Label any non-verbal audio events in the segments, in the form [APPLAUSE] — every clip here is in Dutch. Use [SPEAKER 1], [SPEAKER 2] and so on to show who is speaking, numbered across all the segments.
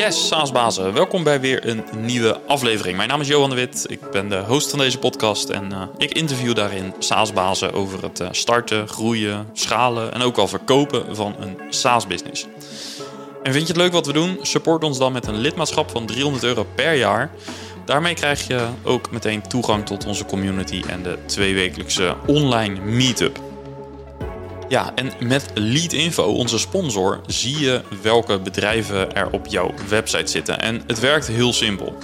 [SPEAKER 1] Yes, SaaSbazen. Welkom bij weer een nieuwe aflevering. Mijn naam is Johan de Wit. Ik ben de host van deze podcast en uh, ik interview daarin SaaSbazen over het uh, starten, groeien, schalen en ook al verkopen van een SaaS-business. En vind je het leuk wat we doen? Support ons dan met een lidmaatschap van 300 euro per jaar. Daarmee krijg je ook meteen toegang tot onze community en de tweewekelijkse online meetup. Ja, en met Leadinfo, onze sponsor, zie je welke bedrijven er op jouw website zitten. En het werkt heel simpel.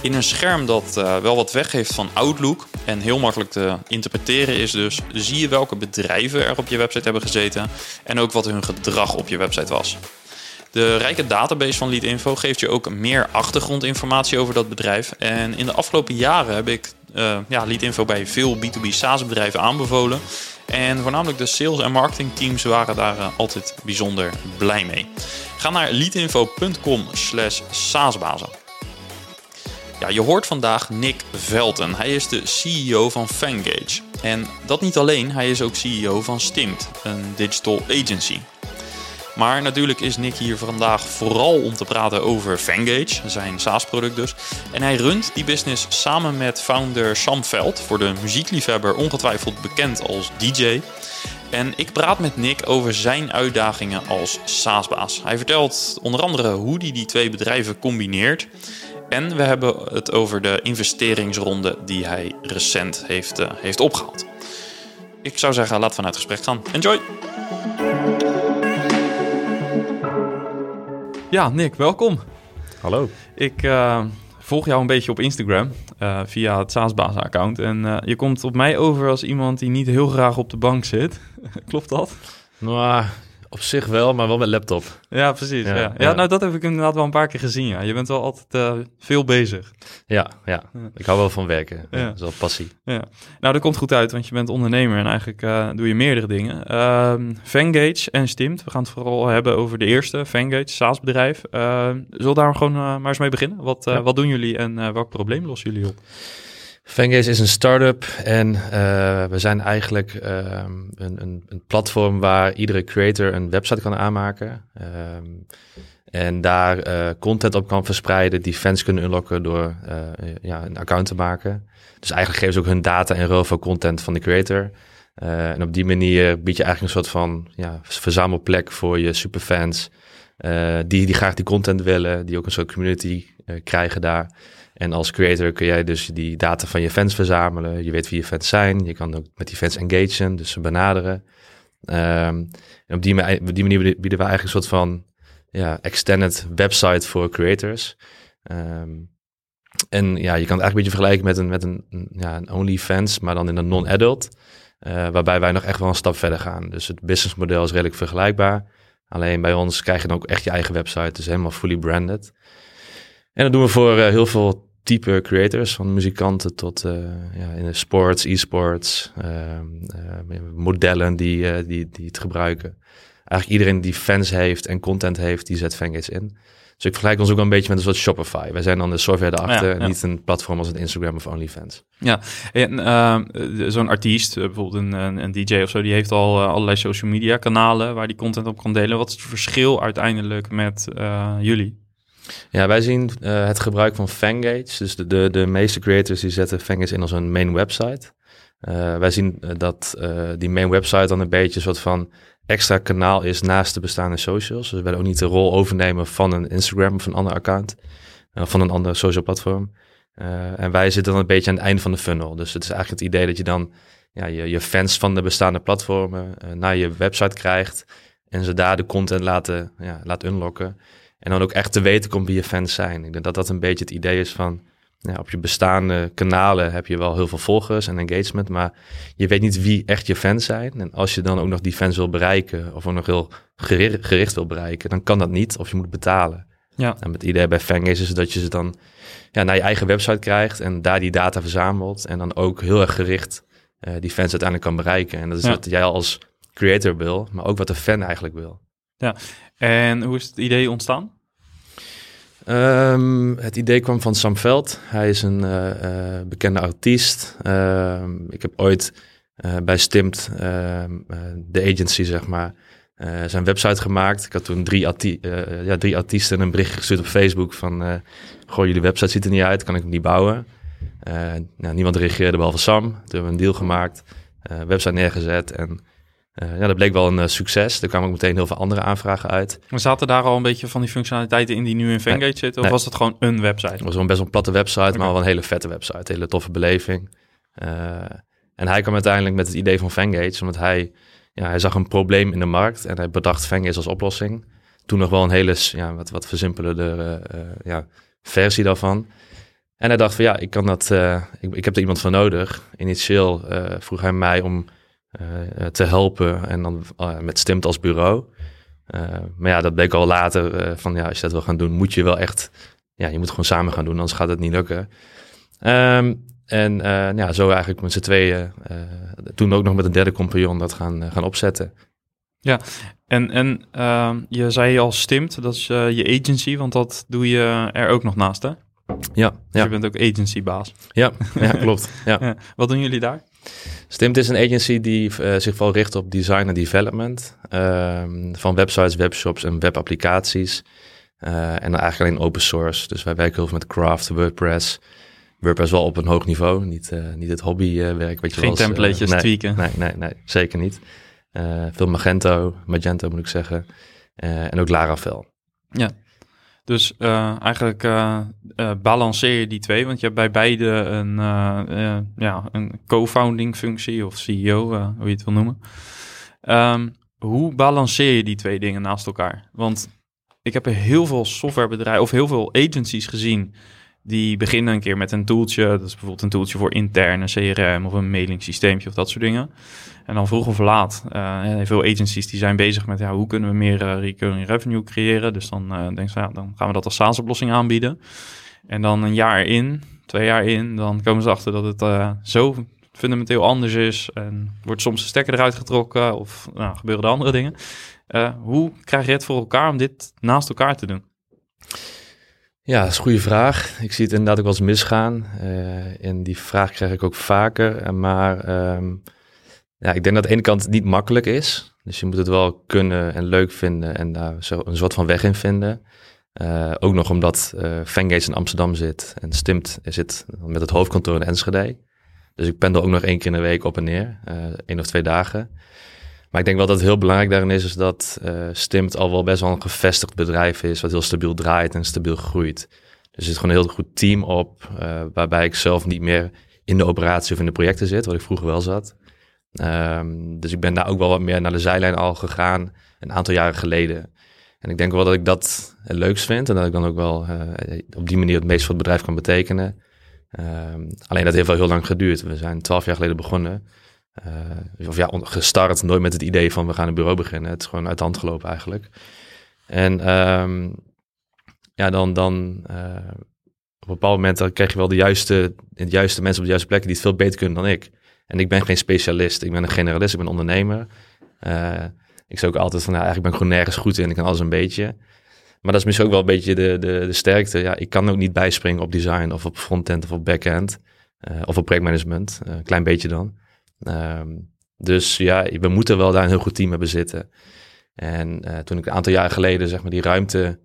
[SPEAKER 1] In een scherm dat uh, wel wat weggeeft van Outlook en heel makkelijk te interpreteren is dus, zie je welke bedrijven er op je website hebben gezeten en ook wat hun gedrag op je website was. De rijke database van Leadinfo geeft je ook meer achtergrondinformatie over dat bedrijf. En in de afgelopen jaren heb ik uh, ja, Leadinfo bij veel B2B SaaS bedrijven aanbevolen. En voornamelijk de sales- en marketingteams waren daar uh, altijd bijzonder blij mee. Ga naar leadinfo.com slash saasbazen. Ja, je hoort vandaag Nick Velten. Hij is de CEO van Fangage. En dat niet alleen, hij is ook CEO van Stimt, een digital agency. Maar natuurlijk is Nick hier vandaag vooral om te praten over Fangage, zijn SaaS-product dus. En hij runt die business samen met founder Sam Veld, voor de muziekliefhebber ongetwijfeld bekend als DJ. En ik praat met Nick over zijn uitdagingen als SaaS-baas. Hij vertelt onder andere hoe hij die twee bedrijven combineert. En we hebben het over de investeringsronde die hij recent heeft, uh, heeft opgehaald. Ik zou zeggen, laten we naar het gesprek gaan. Enjoy! Ja, Nick, welkom.
[SPEAKER 2] Hallo.
[SPEAKER 1] Ik uh, volg jou een beetje op Instagram uh, via het SaaSbazen-account. En uh, je komt op mij over als iemand die niet heel graag op de bank zit. [LAUGHS] Klopt dat?
[SPEAKER 2] Nou, op zich wel, maar wel met laptop.
[SPEAKER 1] Ja, precies. Ja, ja. nou dat heb ik inderdaad wel een paar keer gezien. Ja. Je bent wel altijd uh, veel bezig.
[SPEAKER 2] Ja, ja, ik hou wel van werken. Ja. Dat is wel passie.
[SPEAKER 1] Ja. Nou, dat komt goed uit, want je bent ondernemer en eigenlijk uh, doe je meerdere dingen. Fangage en Stimt. We gaan het vooral hebben over de eerste, Fangage, SaaS-bedrijf. Uh, zullen we daar gewoon maar eens mee beginnen? Wat, wat doen jullie en welk probleem lossen jullie op?
[SPEAKER 2] Fangage is een start-up en uh, we zijn eigenlijk uh, een, een, een, platform waar iedere creator een website kan aanmaken. Uh, en daar uh, content op kan verspreiden die fans kunnen unlocken door ja, een account te maken. Dus eigenlijk geven ze ook hun data en ROFO content van de creator. en op die manier bied je eigenlijk een soort van ja, verzamelplek voor je superfans. die, die graag die content willen, die ook een soort community krijgen daar. En als creator kun jij dus die data van je fans verzamelen. Je weet wie je fans zijn. Je kan ook met die fans engagen, dus ze benaderen. Um, en op die, manier bieden we eigenlijk een soort van ja, extended website voor creators. Um, en ja, je kan het eigenlijk een beetje vergelijken met een, met een, ja, een OnlyFans, maar dan in een non-adult. Uh, waarbij wij nog echt wel een stap verder gaan. Dus het businessmodel is redelijk vergelijkbaar. Alleen bij ons krijg je dan ook echt je eigen website, dus helemaal fully branded. En dat doen we voor uh, heel veel type creators, van muzikanten tot uh, ja, in de sports, e-sports, uh, modellen die, die, die het gebruiken. Eigenlijk iedereen die fans heeft en content heeft, die zet Fangage in. Dus ik vergelijk ons ook een beetje met een soort Shopify. Wij zijn dan de software erachter, ja, ja. niet een platform als een Instagram of OnlyFans.
[SPEAKER 1] Ja, en uh, zo'n artiest, bijvoorbeeld een, een, een, DJ of zo, die heeft al uh, allerlei social media kanalen waar die content op kan delen. Wat is het verschil uiteindelijk met uh, jullie?
[SPEAKER 2] Ja, wij zien uh, het gebruik van Fangage. Dus de, de, de meeste creators die zetten Fangage in als een main website. Uh, wij zien uh, dat die main website dan een beetje een soort van extra kanaal is naast de bestaande socials. Dus we willen ook niet de rol overnemen van een Instagram of een ander account. Of van een ander social platform. en wij zitten dan een beetje aan het einde van de funnel. Dus het is eigenlijk het idee dat je dan ja, je, je fans van de bestaande platformen naar je website krijgt. En ze daar de content laten, ja, laten unlocken. En dan ook echt te weten komt wie je fans zijn. Ik denk dat dat een beetje het idee is van... Ja, op je bestaande kanalen heb je wel heel veel volgers en engagement, maar je weet niet wie echt je fans zijn. En als je dan ook nog die fans wil bereiken, of ook nog heel gericht, gericht wil bereiken, dan kan dat niet, of je moet betalen. Ja. En het idee bij Fangage is dat je ze dan ja, naar je eigen website krijgt en daar die data verzamelt en dan ook heel erg gericht uh, die fans uiteindelijk kan bereiken. En dat is ja. wat jij als creator wil, maar ook wat de fan eigenlijk wil.
[SPEAKER 1] Ja, en hoe is het idee ontstaan?
[SPEAKER 2] Um, het idee kwam van Sam Veld. Hij is een uh, uh, bekende artiest. Uh, ik heb ooit bij Stimt, ehm, de agency zeg maar, zijn website gemaakt. Ik had toen drie, ja, drie artiesten een bericht gestuurd op Facebook van... Goh, jullie website ziet er niet uit, kan ik hem niet bouwen? nou, niemand reageerde behalve Sam. Toen hebben we een deal gemaakt, website neergezet en... ja, dat bleek wel een succes. Er kwamen ook meteen heel veel andere aanvragen uit.
[SPEAKER 1] Maar zaten daar al een beetje van die functionaliteiten in die nu in Vengate nee, zitten? Of was het gewoon een website? Het
[SPEAKER 2] was wel best wel een platte website, maar wel een hele vette website. Een hele toffe beleving. en hij kwam uiteindelijk met het idee van Vengage, omdat hij ja, hij zag een probleem in de markt en hij bedacht Vengis als oplossing. Toen nog wel een hele ja, wat, wat versimpelde ja, versie daarvan. En hij dacht van ja, ik kan dat, ik, ik heb er iemand voor nodig. Initieel vroeg hij mij om te helpen en dan met Stimt als bureau. maar ja, dat bleek al later van ja, als je dat wil gaan doen, moet je wel echt, ja, je moet gewoon samen gaan doen, anders gaat het niet lukken. Um, en uh, ja, zo eigenlijk met z'n tweeën, uh, toen ook nog met een derde compagnon dat gaan, uh, gaan opzetten.
[SPEAKER 1] Ja, en, en ehm, je zei al Stimt, dat is je agency, want dat doe je er ook nog naast, hè?
[SPEAKER 2] Ja.
[SPEAKER 1] Dus
[SPEAKER 2] ja.
[SPEAKER 1] je bent ook agencybaas.
[SPEAKER 2] Ja, ja [LAUGHS] klopt. Ja. ja.
[SPEAKER 1] Wat doen jullie daar?
[SPEAKER 2] Stimt is een agency die zich vooral richt op design en development ehm, van websites, webshops en webapplicaties. en dan eigenlijk alleen open source. Dus wij werken heel veel met Craft, WordPress, WordPress wel op een hoog niveau. Niet, uh, niet het hobbywerk.
[SPEAKER 1] Uh, Geen templatejes nee, tweaken.
[SPEAKER 2] Nee, nee, nee, zeker niet. veel Magento, Magento moet ik zeggen. en ook Laravel.
[SPEAKER 1] Ja, dus eigenlijk balanceer je die twee. Want je hebt bij beide een, ja, een co-founding functie of CEO, hoe je het wil noemen. Um, hoe balanceer je die twee dingen naast elkaar? Want ik heb heel veel softwarebedrijven of heel veel agencies gezien die beginnen een keer met een tooltje. Dat is bijvoorbeeld een tooltje voor interne CRM of een mailing systeempje of dat soort dingen. En dan vroeg of laat. Uh, veel agencies die zijn bezig met ja, hoe kunnen we meer uh, recurring revenue creëren. Dus dan uh, denk je ja, dan gaan we dat als SaaS-oplossing aanbieden. En dan een jaar in, twee jaar in, dan komen ze achter dat het zo fundamenteel anders is. En wordt soms de stekker eruit getrokken of nou, gebeuren er andere dingen. hoe krijg je het voor elkaar om dit naast elkaar te doen?
[SPEAKER 2] Ja, dat is een goede vraag. Ik zie het inderdaad ook wel eens misgaan. Uh, en die vraag krijg ik ook vaker. Eh, maar um, ja, ik denk dat aan de ene kant niet makkelijk is. Dus je moet het wel kunnen en leuk vinden en daar zo een soort van weg in vinden. Uh, ook nog omdat uh, in Amsterdam zit en Stimt zit met het hoofdkantoor in Enschede. Dus ik pendel ook nog één keer in de week op en neer, één of twee dagen. Maar ik denk wel dat het heel belangrijk daarin is, is dat uh, Stimt al wel best wel een gevestigd bedrijf is, wat heel stabiel draait en stabiel groeit. Dus er zit gewoon een heel goed team op, uh, waarbij ik zelf niet meer in de operatie of in de projecten zit, wat ik vroeger wel zat. Um, dus ik ben daar ook wel wat meer naar de zijlijn al gegaan, een aantal jaren geleden. En ik denk wel dat ik dat het leukst vind en dat ik dan ook wel op die manier het meest voor het bedrijf kan betekenen. Um, alleen dat heeft wel heel lang geduurd. We zijn twaalf jaar geleden begonnen. Uh, of ja, gestart, nooit met het idee van we gaan een bureau beginnen. Het is gewoon uit de hand gelopen eigenlijk. En um, ja, dan, dan uh, op een bepaald moment dan krijg je wel de juiste, de juiste mensen op de juiste plekken die het veel beter kunnen dan ik. En ik ben geen specialist, ik ben een generalist, ik ben ondernemer. Uh, ik zeg ook altijd van, ja, eigenlijk ben ik gewoon nergens goed in, ik kan alles een beetje. Maar dat is misschien ook wel een beetje de, de, de sterkte. Ja, ik kan ook niet bijspringen op design of op frontend of op backend. Uh, of op projectmanagement, een klein beetje dan. Um, dus ja, we moeten wel daar een heel goed team hebben zitten. En uh, toen ik een aantal jaren geleden zeg maar die ruimte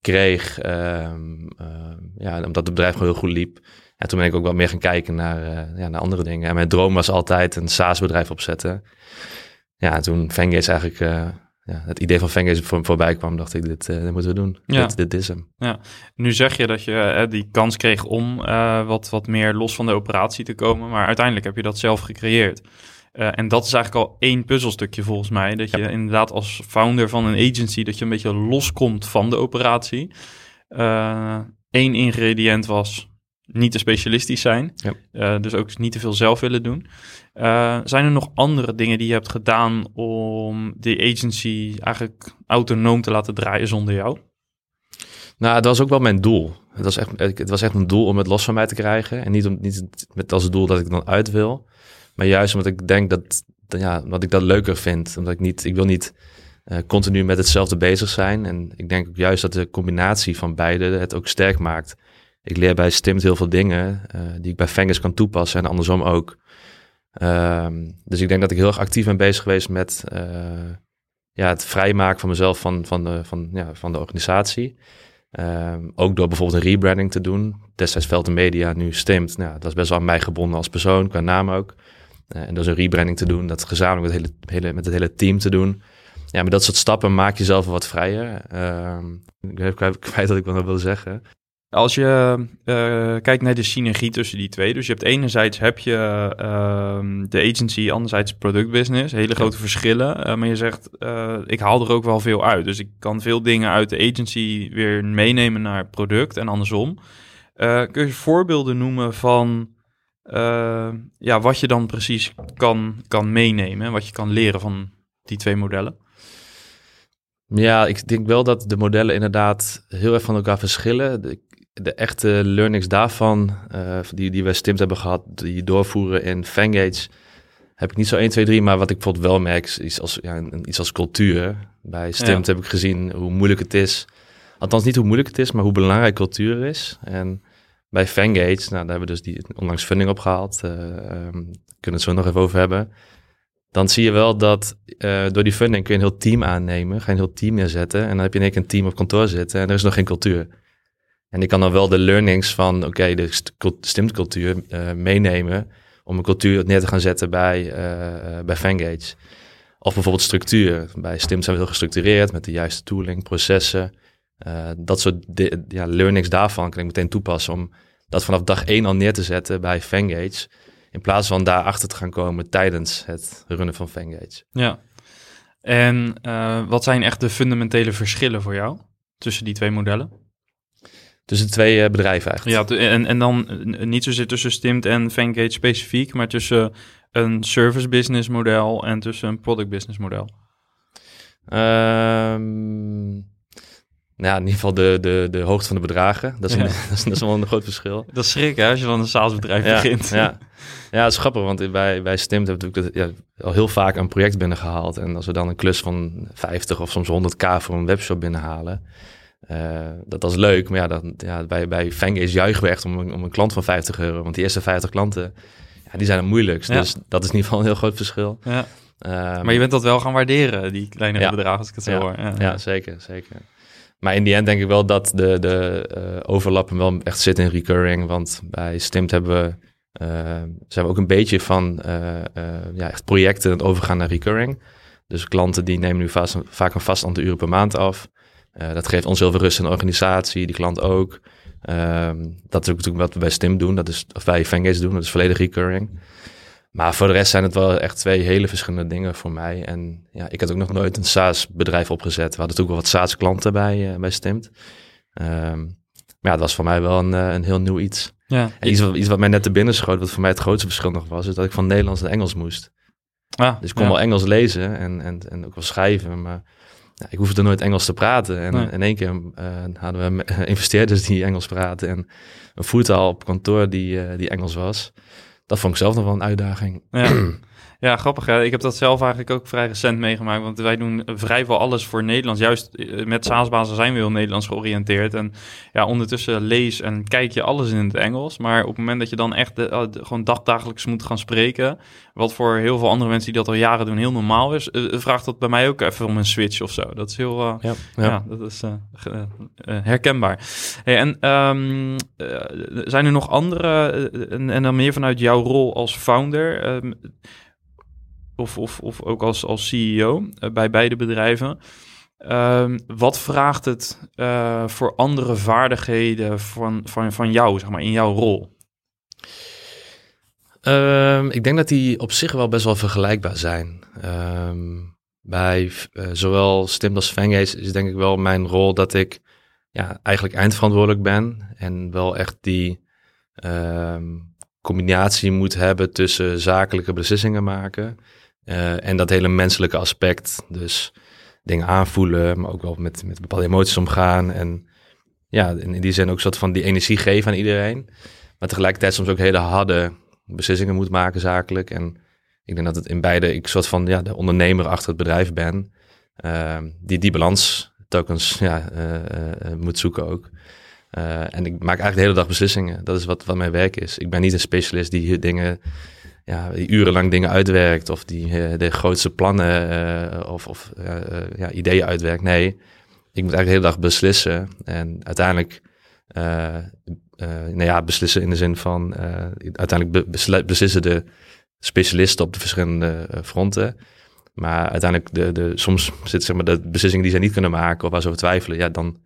[SPEAKER 2] kreeg, um, uh, ja, omdat het bedrijf gewoon heel goed liep. Ja, toen ben ik ook wel meer gaan kijken naar, uh, ja, naar andere dingen. En mijn droom was altijd een SaaS-bedrijf opzetten. Ja, toen Fangates eigenlijk, ja, het idee van Fangates voor, voorbij kwam, dacht ik, dit, dit moeten we doen. Ja. Dit, dit is hem.
[SPEAKER 1] Ja, nu zeg je dat je die kans kreeg om wat, wat meer los van de operatie te komen, maar uiteindelijk heb je dat zelf gecreëerd. En dat is eigenlijk al één puzzelstukje volgens mij. Dat je inderdaad als founder van een agency, dat je een beetje loskomt van de operatie. Eén ingrediënt was niet te specialistisch zijn. Ja. Uh, dus ook niet te veel zelf willen doen. zijn er nog andere dingen die je hebt gedaan om die agency eigenlijk autonoom te laten draaien zonder jou?
[SPEAKER 2] Nou, het was ook wel mijn doel. Het was echt, het was echt een doel om het los van mij te krijgen. En niet, om, niet met als doel dat ik dan uit wil. Maar juist omdat ik denk dat, ja, dat ik dat leuker vind. Omdat ik niet, ik wil niet uh, continu met hetzelfde bezig zijn. En ik denk ook juist dat de combinatie van beide het ook sterk maakt. Ik leer bij Stimt heel veel dingen uh, die ik bij Fengers kan toepassen en andersom ook. Um, dus ik denk dat ik heel erg actief ben bezig geweest met, uh, ja, het vrijmaken van mezelf van, van, de, van, ja, van de organisatie. Ehm, ook door bijvoorbeeld een rebranding te doen. Destijds Veld Media, nu Stimt. Nou, dat is best wel aan mij gebonden als persoon, qua naam ook. Uh, en dus een rebranding te doen, dat gezamenlijk met het hele, hele, met het hele team te doen. Ja, met dat soort stappen maak je jezelf wat vrijer. Uh, ik heb kwijt wat ik nog wil zeggen.
[SPEAKER 1] Als je uh, kijkt naar de synergie tussen die twee. Dus je hebt enerzijds heb je uh, de agency, anderzijds productbusiness. Hele grote ja. verschillen. Uh, maar je zegt, ik haal er ook wel veel uit. Dus ik kan veel dingen uit de agency weer meenemen naar product en andersom. kun je voorbeelden noemen van ja, wat je dan precies kan, kan meenemen? Wat je kan leren van die twee modellen?
[SPEAKER 2] Ja, ik denk wel dat de modellen inderdaad heel erg van elkaar verschillen. De echte learnings daarvan, uh, die, die we Stimt hebben gehad, die doorvoeren in Fangage, heb ik niet zo 1, 2, 3. Maar wat ik bijvoorbeeld wel merk, is iets als, ja, iets als cultuur. Bij Stimt heb ik gezien hoe moeilijk het is. Althans, niet hoe moeilijk het is, maar hoe belangrijk cultuur is. En bij Fangage, nou, daar hebben we dus die onlangs funding opgehaald. Uh, um, kunnen het zo nog even over hebben dan zie je wel dat uh, door die funding kun je een heel team aannemen, ga je een heel team neerzetten en dan heb je in één keer een team op kantoor zitten en er is nog geen cultuur. En ik kan dan wel de learnings van, oké, de stimcultuur uh, meenemen om een cultuur neer te gaan zetten bij, uh, bij Fangage. Of bijvoorbeeld structuur. Bij Stim zijn we heel gestructureerd met de juiste tooling, processen. Uh, dat soort ja, learnings daarvan kan ik meteen toepassen om dat vanaf dag één al neer te zetten bij Fangage. In plaats van daarachter te gaan komen tijdens het runnen van Fangage.
[SPEAKER 1] Ja. En wat zijn echt de fundamentele verschillen voor jou tussen die twee modellen?
[SPEAKER 2] Tussen twee uh, bedrijven eigenlijk.
[SPEAKER 1] Ja, en, en dan niet zozeer tussen Stimt en Fangate specifiek, maar tussen een service business model en tussen een product business model.
[SPEAKER 2] Um, nou, in ieder geval de, de, de hoogte van de bedragen. Dat is, ja. een, [LAUGHS] dat, is, dat is wel een groot verschil.
[SPEAKER 1] Dat is schrik hè, als je dan een salesbedrijf
[SPEAKER 2] ja,
[SPEAKER 1] begint.
[SPEAKER 2] Ja. ja, het is grappig, want bij, bij Stimt hebben we natuurlijk ja, al heel vaak een project binnengehaald. En als we dan een klus van 50 of soms 100k voor een webshop binnenhalen... Uh, dat, dat is leuk, maar ja, dan, ja bij, bij Fangage juichen we echt om een, om een klant van 50 euro. Want die eerste 50 klanten, ja, die zijn het moeilijkst. Ja. Dus dat is in ieder geval een heel groot verschil.
[SPEAKER 1] Ja. Um, maar je bent dat wel gaan waarderen, die kleine ja. bedragen, als ik het zo hoor.
[SPEAKER 2] Ja, ja, zeker, zeker. Maar in die end denk ik wel dat de, de uh, overlappen wel echt zit in recurring. Want bij Stimt hebben we, zijn we ook een beetje van ja, echt projecten overgaan naar recurring. Dus klanten die nemen nu vast, vaak een vast aantal uren per maand af. Uh, dat geeft ons heel veel rust in de organisatie, die klant ook. Um, dat is ook natuurlijk wat we bij Stim doen, dat is, of bij Fangage doen, dat is volledig recurring. Maar voor de rest zijn het wel echt twee hele verschillende dingen voor mij. En ja, ik had ook nog nooit een SaaS-bedrijf opgezet. We hadden natuurlijk wel wat SaaS-klanten bij, uh, bij Stimt. Um, maar ja, het was voor mij wel een, uh, een heel nieuw iets.
[SPEAKER 1] Ja.
[SPEAKER 2] En iets, wat, iets wat mij net te binnen schoot, wat voor mij het grootste verschil nog was, is dat ik van Nederlands naar Engels moest.
[SPEAKER 1] Ah,
[SPEAKER 2] dus ik kon ja. wel Engels lezen en, en, en ook wel schrijven, maar ik hoefde nooit Engels te praten. En nee. in één keer uh, hadden we [LAUGHS] investeerders die Engels praten en een voertaal op kantoor die, uh, die Engels was. Dat vond ik zelf nog wel een uitdaging.
[SPEAKER 1] Ja. [CLEARS THROAT] Ja, grappig. Hè? Ik heb dat zelf eigenlijk ook vrij recent meegemaakt. Want wij doen vrijwel alles voor Nederlands. Juist met SaaS-bazen zijn we heel Nederlands georiënteerd. En ja, ondertussen lees en kijk je alles in het Engels. Maar op het moment dat je dan echt de, de, gewoon dagdagelijks moet gaan spreken... wat voor heel veel andere mensen die dat al jaren doen heel normaal is... Uh, vraagt dat bij mij ook even om een switch of zo. Dat is heel... Uh, ja, ja. ja, dat is uh, herkenbaar. Hey, en um, zijn er nog andere... En, en, dan meer vanuit jouw rol als founder... Um, of, of, of ook als, als CEO uh, bij beide bedrijven. Um, wat vraagt het uh, voor andere vaardigheden van, van, van jou, zeg maar, in jouw rol?
[SPEAKER 2] Um, ik denk dat die op zich wel best wel vergelijkbaar zijn. Um, bij uh, zowel Stimt als Fangase is denk ik wel mijn rol dat ik ja, eigenlijk eindverantwoordelijk ben. En wel echt die combinatie moet hebben tussen zakelijke beslissingen maken uh, en dat hele menselijke aspect. Dus dingen aanvoelen, maar ook wel met, met bepaalde emoties omgaan. En ja, in, die zin ook een soort van die energie geven aan iedereen. Maar tegelijkertijd soms ook hele harde beslissingen moet maken zakelijk. En ik denk dat het in beide, ik soort van ja, de ondernemer achter het bedrijf ben. Uh, die die balans tokens ja, uh, moet zoeken ook. en ik maak eigenlijk de hele dag beslissingen. Dat is wat, wat mijn werk is. Ik ben niet een specialist die dingen ja, die urenlang dingen uitwerkt of die eh, de grootste plannen eh, of, of eh, ja, ideeën uitwerkt. Nee, ik moet eigenlijk de hele dag beslissen. En uiteindelijk, eh, nou ja, beslissen in de zin van, uiteindelijk be- besli- beslissen de specialisten op de verschillende fronten. Maar uiteindelijk, de, de, soms zit zeg maar de beslissingen die zij niet kunnen maken of waar ze over twijfelen, ja, dan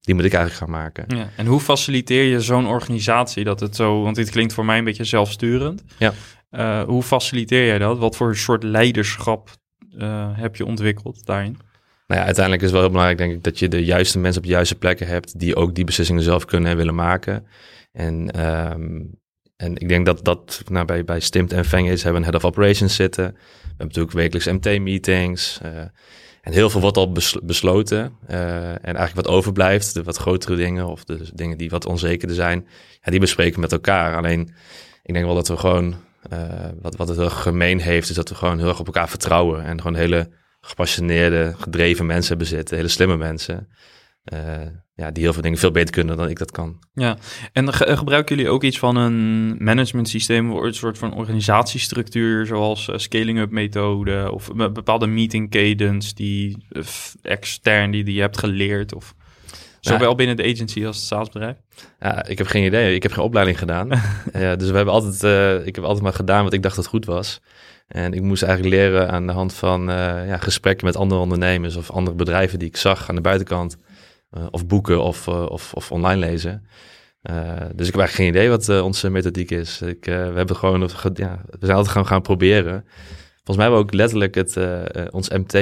[SPEAKER 2] die moet ik eigenlijk gaan maken.
[SPEAKER 1] Ja. En hoe faciliteer je zo'n organisatie dat het zo... Want dit klinkt voor mij een beetje zelfsturend.
[SPEAKER 2] Ja.
[SPEAKER 1] Eh, hoe faciliteer jij dat? Wat voor soort leiderschap eh, heb je ontwikkeld daarin?
[SPEAKER 2] Nou ja, uiteindelijk is het wel heel belangrijk, denk ik, dat je de juiste mensen op de juiste plekken hebt die ook die beslissingen zelf kunnen en willen maken. En, ehm, en ik denk dat dat nou, bij, bij Stimt en Feng is, hebben we een head of operations zitten. We hebben natuurlijk wekelijks MT-meetings. eh, en heel veel wordt al bes- besloten. en eigenlijk wat overblijft, de wat grotere dingen of de dingen die wat onzekerder zijn, ja, die bespreken we met elkaar. Alleen, ik denk wel dat we gewoon, wat, wat het heel gemeen heeft, is dat we gewoon heel erg op elkaar vertrouwen. En gewoon hele gepassioneerde, gedreven mensen hebben zitten, hele slimme mensen. eh, ja, die heel veel dingen veel beter kunnen dan ik dat kan.
[SPEAKER 1] Ja, en ge- gebruiken jullie ook iets van een management systeem, een soort van organisatiestructuur, zoals eh, scaling-up methode of bepaalde meeting cadence die eh, extern die, die je hebt geleerd, of zowel binnen de agency als het SaaS-bedrijf?
[SPEAKER 2] Ja, ik heb geen idee. Ik heb geen opleiding gedaan. [LAUGHS] ja, dus we hebben altijd, eh, ik heb altijd maar gedaan wat ik dacht dat goed was. En ik moest eigenlijk leren aan de hand van eh, ja, gesprekken met andere ondernemers of andere bedrijven die ik zag aan de buitenkant. eh, of boeken of, of, of online lezen. Dus ik heb eigenlijk geen idee wat onze methodiek is. Ik, we hebben gewoon, ge- ja, we zijn altijd gaan, gaan proberen. Volgens mij hebben we ook letterlijk het, ons MT,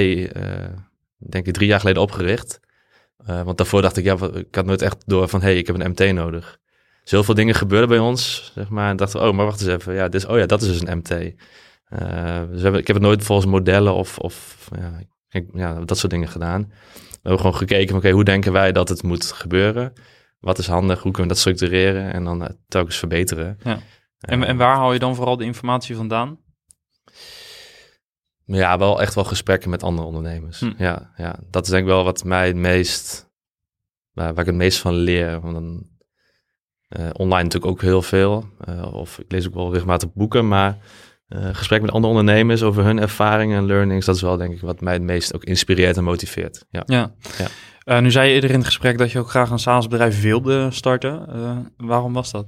[SPEAKER 2] denk ik, drie jaar geleden opgericht. Eh, want daarvoor dacht ik, ja, ik had nooit echt door van, hé, hey, ik heb een MT nodig. Dus heel veel dingen gebeurden bij ons, zeg maar. En dachten, oh, maar wacht eens even. Ja, dit is, oh ja, dat is dus een MT. Eh, dus we hebben, ik heb het nooit volgens modellen of, of ja, ik- ja, dat soort dingen gedaan. We hebben gewoon gekeken, van, oké, hoe denken wij dat het moet gebeuren? Wat is handig? Hoe kunnen we dat structureren? En dan eh, telkens verbeteren.
[SPEAKER 1] Ja. En, en waar haal je dan vooral de informatie vandaan?
[SPEAKER 2] Ja, wel echt wel gesprekken met andere ondernemers.
[SPEAKER 1] Hm.
[SPEAKER 2] Ja, ja, dat is denk ik wel wat mij het meest, waar, waar ik het meest van leer. Want dan, eh, online natuurlijk ook heel veel. Eh, of ik lees ook wel regelmatig boeken, maar eh gesprek met andere ondernemers over hun ervaringen en learnings, dat is wel denk ik wat mij het meest ook inspireert en motiveert. Ja.
[SPEAKER 1] Ja.
[SPEAKER 2] Ja.
[SPEAKER 1] Nu zei je eerder in het gesprek dat je ook graag een SaaS-bedrijf wilde starten. Waarom was dat?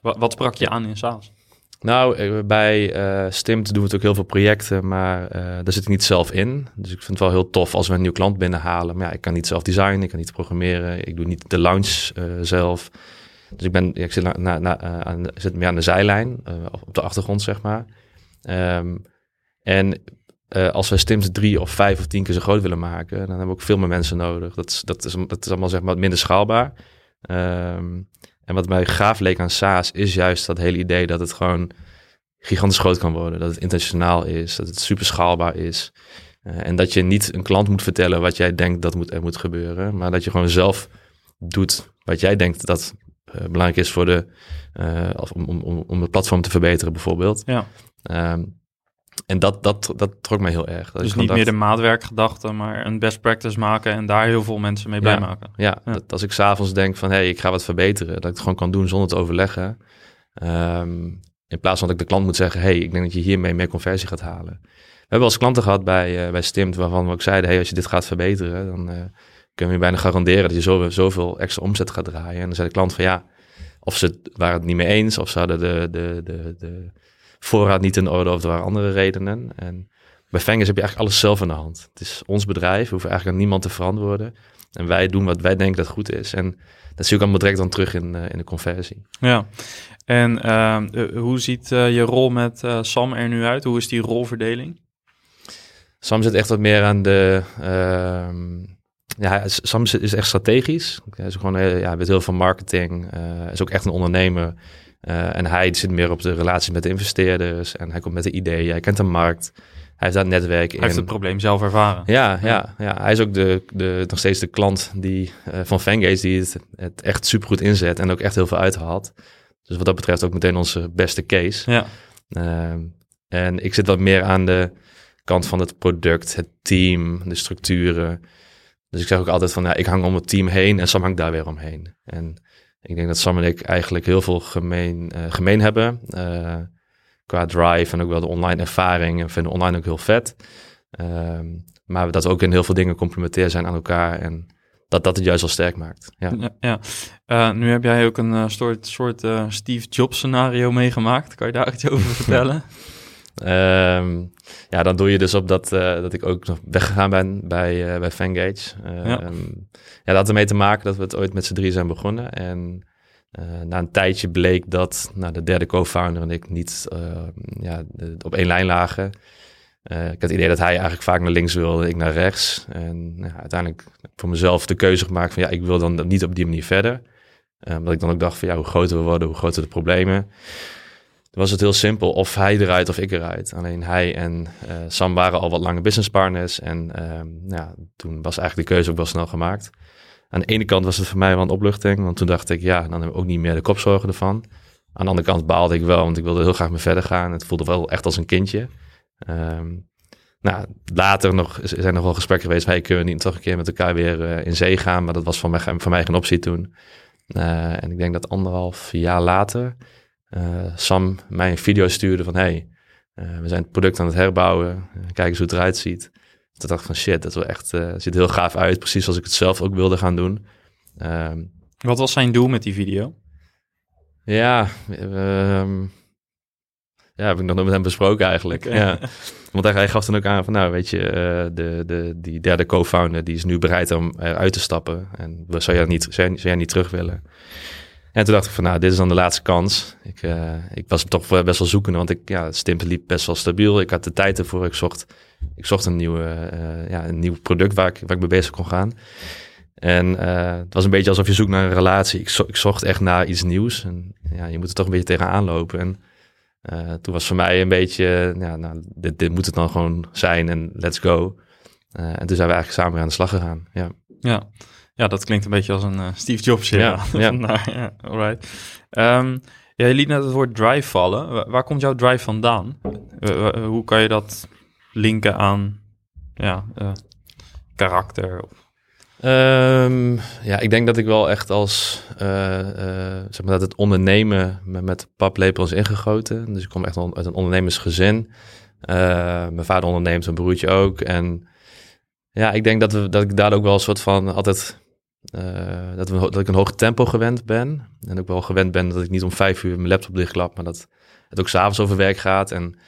[SPEAKER 1] Wat, wat sprak je aan in SaaS?
[SPEAKER 2] Nou, eh, bij eh Stimt doen we natuurlijk heel veel projecten, maar eh, daar zit ik niet zelf in. Dus ik vind het wel heel tof als we een nieuw klant binnenhalen. Maar ja, ik kan niet zelf designen, ik kan niet programmeren, ik doe niet de launch zelf. Dus ik, ben, ja, ik zit, aan, zit meer aan de zijlijn, op de achtergrond zeg maar. Ehm, en als we Stimt drie of vijf of tien keer zo groot willen maken, dan hebben we ook veel meer mensen nodig. Dat is, dat is, is allemaal zeg maar minder schaalbaar. Ehm, en wat mij gaaf leek aan SaaS is juist dat hele idee dat het gewoon gigantisch groot kan worden. Dat het internationaal is, dat het super schaalbaar is. Eh, en dat je niet een klant moet vertellen wat jij denkt dat moet, er moet gebeuren. Maar dat je gewoon zelf doet wat jij denkt dat eh, belangrijk is voor de, of om, om, om, om het platform te verbeteren bijvoorbeeld.
[SPEAKER 1] Ja.
[SPEAKER 2] Ehm, en dat, dat, dat trok mij heel erg. Dat
[SPEAKER 1] Dus niet meer de maatwerkgedachte, maar een best practice maken en daar heel veel mensen mee blij
[SPEAKER 2] Ja.
[SPEAKER 1] maken.
[SPEAKER 2] Ja,
[SPEAKER 1] Ja.
[SPEAKER 2] Dat als ik s'avonds denk van hé, hey, ik ga wat verbeteren, dat ik het gewoon kan doen zonder te overleggen. Ehm, in plaats van dat ik de klant moet zeggen, hé, hey, ik denk dat je hiermee meer conversie gaat halen. We hebben wel eens klanten gehad bij, eh, bij Stimt waarvan we ook zeiden, hey, als je dit gaat verbeteren, dan eh, kunnen we je bijna garanderen dat je zo, zoveel extra omzet gaat draaien. En dan zei de klant van ja, of ze waren het niet mee eens, of ze hadden de, de, de, de voorraad niet in orde, of er waren andere redenen. En bij Fengers heb je eigenlijk alles zelf in de hand. Het is ons bedrijf, we hoeven eigenlijk aan niemand te verantwoorden. En wij doen wat wij denken dat goed is. En dat zie ik allemaal direct dan terug in, eh, in de conversie.
[SPEAKER 1] Ja. En ehm, eh, hoe ziet eh, je rol met eh, Sam er nu uit? Hoe is die rolverdeling?
[SPEAKER 2] Sam zit echt wat meer aan de. ehm, ja, Sam is, echt strategisch. Hij is gewoon, eh, ja, weet heel veel marketing. eh, Hij is ook echt een ondernemer. Eh, en hij zit meer op de relaties met de investeerders. En hij komt met de ideeën. Hij kent de markt. Hij heeft een netwerk in.
[SPEAKER 1] Hij heeft het probleem zelf ervaren.
[SPEAKER 2] Ja, ja, ja, hij is ook de, de, nog steeds de klant die, eh, van Fangate die het, het echt supergoed inzet en ook echt heel veel uithaalt. Dus wat dat betreft ook meteen onze beste case.
[SPEAKER 1] Ja.
[SPEAKER 2] Ehm, en ik zit wat meer aan de kant van het product, het team, de structuren. Dus ik zeg ook altijd van, ja, ik hang om het team heen en Sam hangt daar weer omheen. En ik denk dat Sam en ik eigenlijk heel veel gemeen, eh, gemeen hebben. Eh, qua drive en ook wel de online ervaring. En vinden online ook heel vet. Ehm, maar dat we ook in heel veel dingen complementair zijn aan elkaar. En dat dat het juist wel sterk maakt. Ja.
[SPEAKER 1] Ja, ja. Eh, nu heb jij ook een soort, soort Steve Jobs scenario meegemaakt. Kan je daar iets over [LAUGHS] vertellen?
[SPEAKER 2] Ehm, ja, dan doe je dus op dat, eh, dat ik ook nog weggegaan ben bij, eh bij Fangage. Ehm,
[SPEAKER 1] Ja.
[SPEAKER 2] ja. dat had ermee te maken dat we het ooit met z'n drie zijn begonnen. En eh, na een tijdje bleek dat nou, de derde co-founder en ik niet ja, de- op één lijn lagen. Ik had het idee dat hij eigenlijk vaak naar links wilde, ik naar rechts. En nou, uiteindelijk voor mezelf de keuze gemaakt van ja, ik wil dan niet op die manier verder. Eh, omdat ik dan ook dacht van ja, hoe groter we worden, hoe groter de problemen. Was het heel simpel, of hij eruit of ik eruit. Alleen hij en eh, Sam waren al wat lange businesspartners. En ehm, ja, toen was eigenlijk de keuze ook wel snel gemaakt. Aan de ene kant was het voor mij wel een opluchting, want toen dacht ik, ja, dan hebben we ook niet meer de kopzorgen ervan. Aan de andere kant baalde ik wel, want ik wilde heel graag mee verder gaan. Het voelde wel echt als een kindje. Ehm, nou, later nog, zijn er nog wel gesprekken geweest. Hey, kunnen we niet toch een keer met elkaar weer eh, in zee gaan? Maar dat was voor mij, voor mij geen optie toen. Eh, en ik denk dat anderhalf jaar later Sam mij een video stuurde van... hey, eh, we zijn het product aan het herbouwen. Eh, kijk eens hoe het eruit ziet. Toen dacht ik van shit, dat wel echt, eh, ziet er heel gaaf uit. Precies zoals ik het zelf ook wilde gaan doen. Ehm,
[SPEAKER 1] Wat was zijn doel met die video?
[SPEAKER 2] ja, ehm, ja, heb ik nog nooit met hem besproken eigenlijk. Ja. Want hij, hij gaf dan ook aan van, nou weet je, eh, de, de, die derde co-founder die is nu bereid om eruit te stappen. En we- zou jij niet, zou jij, zou jij niet terug willen? En toen dacht ik van, nou, dit is dan de laatste kans. Ik, eh, ik was toch best wel zoekende, want ik, ja, Stimp liep best wel stabiel. Ik had de tijd ervoor. Ik zocht, ik zocht een, nieuwe, eh, ja, een nieuw product waar ik, waar ik mee bezig kon gaan. En eh, het was een beetje alsof je zoekt naar een relatie. Ik, ik zocht echt naar iets nieuws. En ja, je moet er toch een beetje tegenaan lopen. En toen was voor mij een beetje, ja, nou, dit, dit moet het dan gewoon zijn en let's go. En toen zijn we eigenlijk samen aan de slag gegaan. Ja.
[SPEAKER 1] Ja. Ja, dat klinkt een beetje als een eh, Steve Jobs. Ja,
[SPEAKER 2] Ja, ja. [LAUGHS]
[SPEAKER 1] nou, ja alright. Ehm, ja, je liet net het woord drive vallen. Wa- waar komt jouw drive vandaan? Eh, wa- hoe kan je dat linken aan ja, eh, karakter?
[SPEAKER 2] Ehm, ja, ik denk dat ik wel echt als, eh, eh, zeg maar dat het ondernemen met, met paplepel is ingegoten. Dus ik kom echt uit een ondernemersgezin. Eh, mijn vader onderneemt, mijn broertje ook. En ja, ik denk dat, we, dat ik daar ook wel een soort van altijd, eh, dat, dat ik een hoog tempo gewend ben. En ook wel gewend ben dat ik niet om vijf uur mijn laptop dichtklap, maar dat het ook s'avonds over werk gaat. En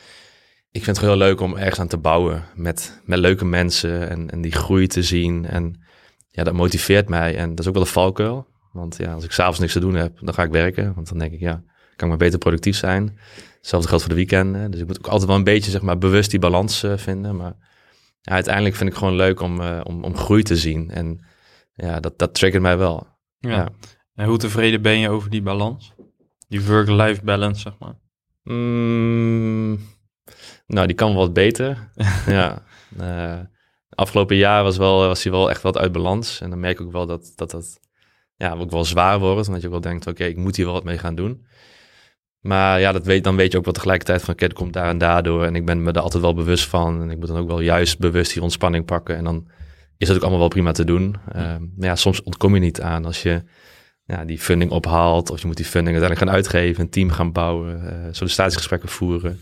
[SPEAKER 2] ik vind het gewoon heel leuk om ergens aan te bouwen met, met leuke mensen en, en die groei te zien. En ja, dat motiveert mij. En dat is ook wel een valkuil. Want ja, als ik s'avonds niks te doen heb, dan ga ik werken. Want dan denk ik, ja, kan ik maar beter productief zijn. Hetzelfde geldt voor de weekenden. Dus ik moet ook altijd wel een beetje, zeg maar, bewust die balans eh, vinden. Maar ja, uiteindelijk vind ik gewoon leuk om, eh, om, om groei te zien. En ja, dat, dat triggert mij wel.
[SPEAKER 1] Ja.
[SPEAKER 2] Ja.
[SPEAKER 1] En hoe tevreden ben je over die balans? Die work-life balance, zeg maar.
[SPEAKER 2] Mm, nou, die kan wat beter. [LAUGHS] ja. Eh, afgelopen jaar was, wel, was hij wel echt wat uit balans. En dan merk ik ook wel dat dat, dat ja, ook wel zwaar wordt. Omdat je ook wel denkt, oké, ik moet hier wel wat mee gaan doen. Maar ja, dat weet, dan weet je ook wel tegelijkertijd van, oké, dat komt daar en daardoor. En ik ben me er altijd wel bewust van. En ik moet dan ook wel juist bewust die ontspanning pakken. En dan is dat ook allemaal wel prima te doen. Ehm, maar ja, soms ontkom je niet aan als je ja, die funding ophaalt. Of je moet die funding uiteindelijk gaan uitgeven, een team gaan bouwen, eh, sollicitatiegesprekken voeren.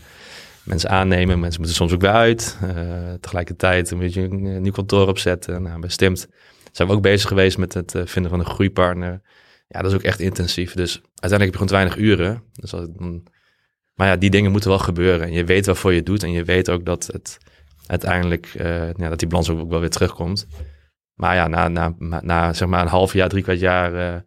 [SPEAKER 2] Mensen aannemen, mensen moeten soms ook weer uit. Eh, tegelijkertijd moet je een nieuw kantoor opzetten. Nou, bij Stimt zijn we ook bezig geweest met het eh, vinden van een groeipartner. Ja, dat is ook echt intensief. Dus uiteindelijk heb je gewoon te weinig uren. Dus als. Maar ja, die dingen moeten wel gebeuren. En je weet waarvoor je doet. En je weet ook dat het uiteindelijk, eh, ja, dat die balans ook wel weer terugkomt. Maar ja, na, na, na zeg maar een half jaar, drie kwart jaar, eh,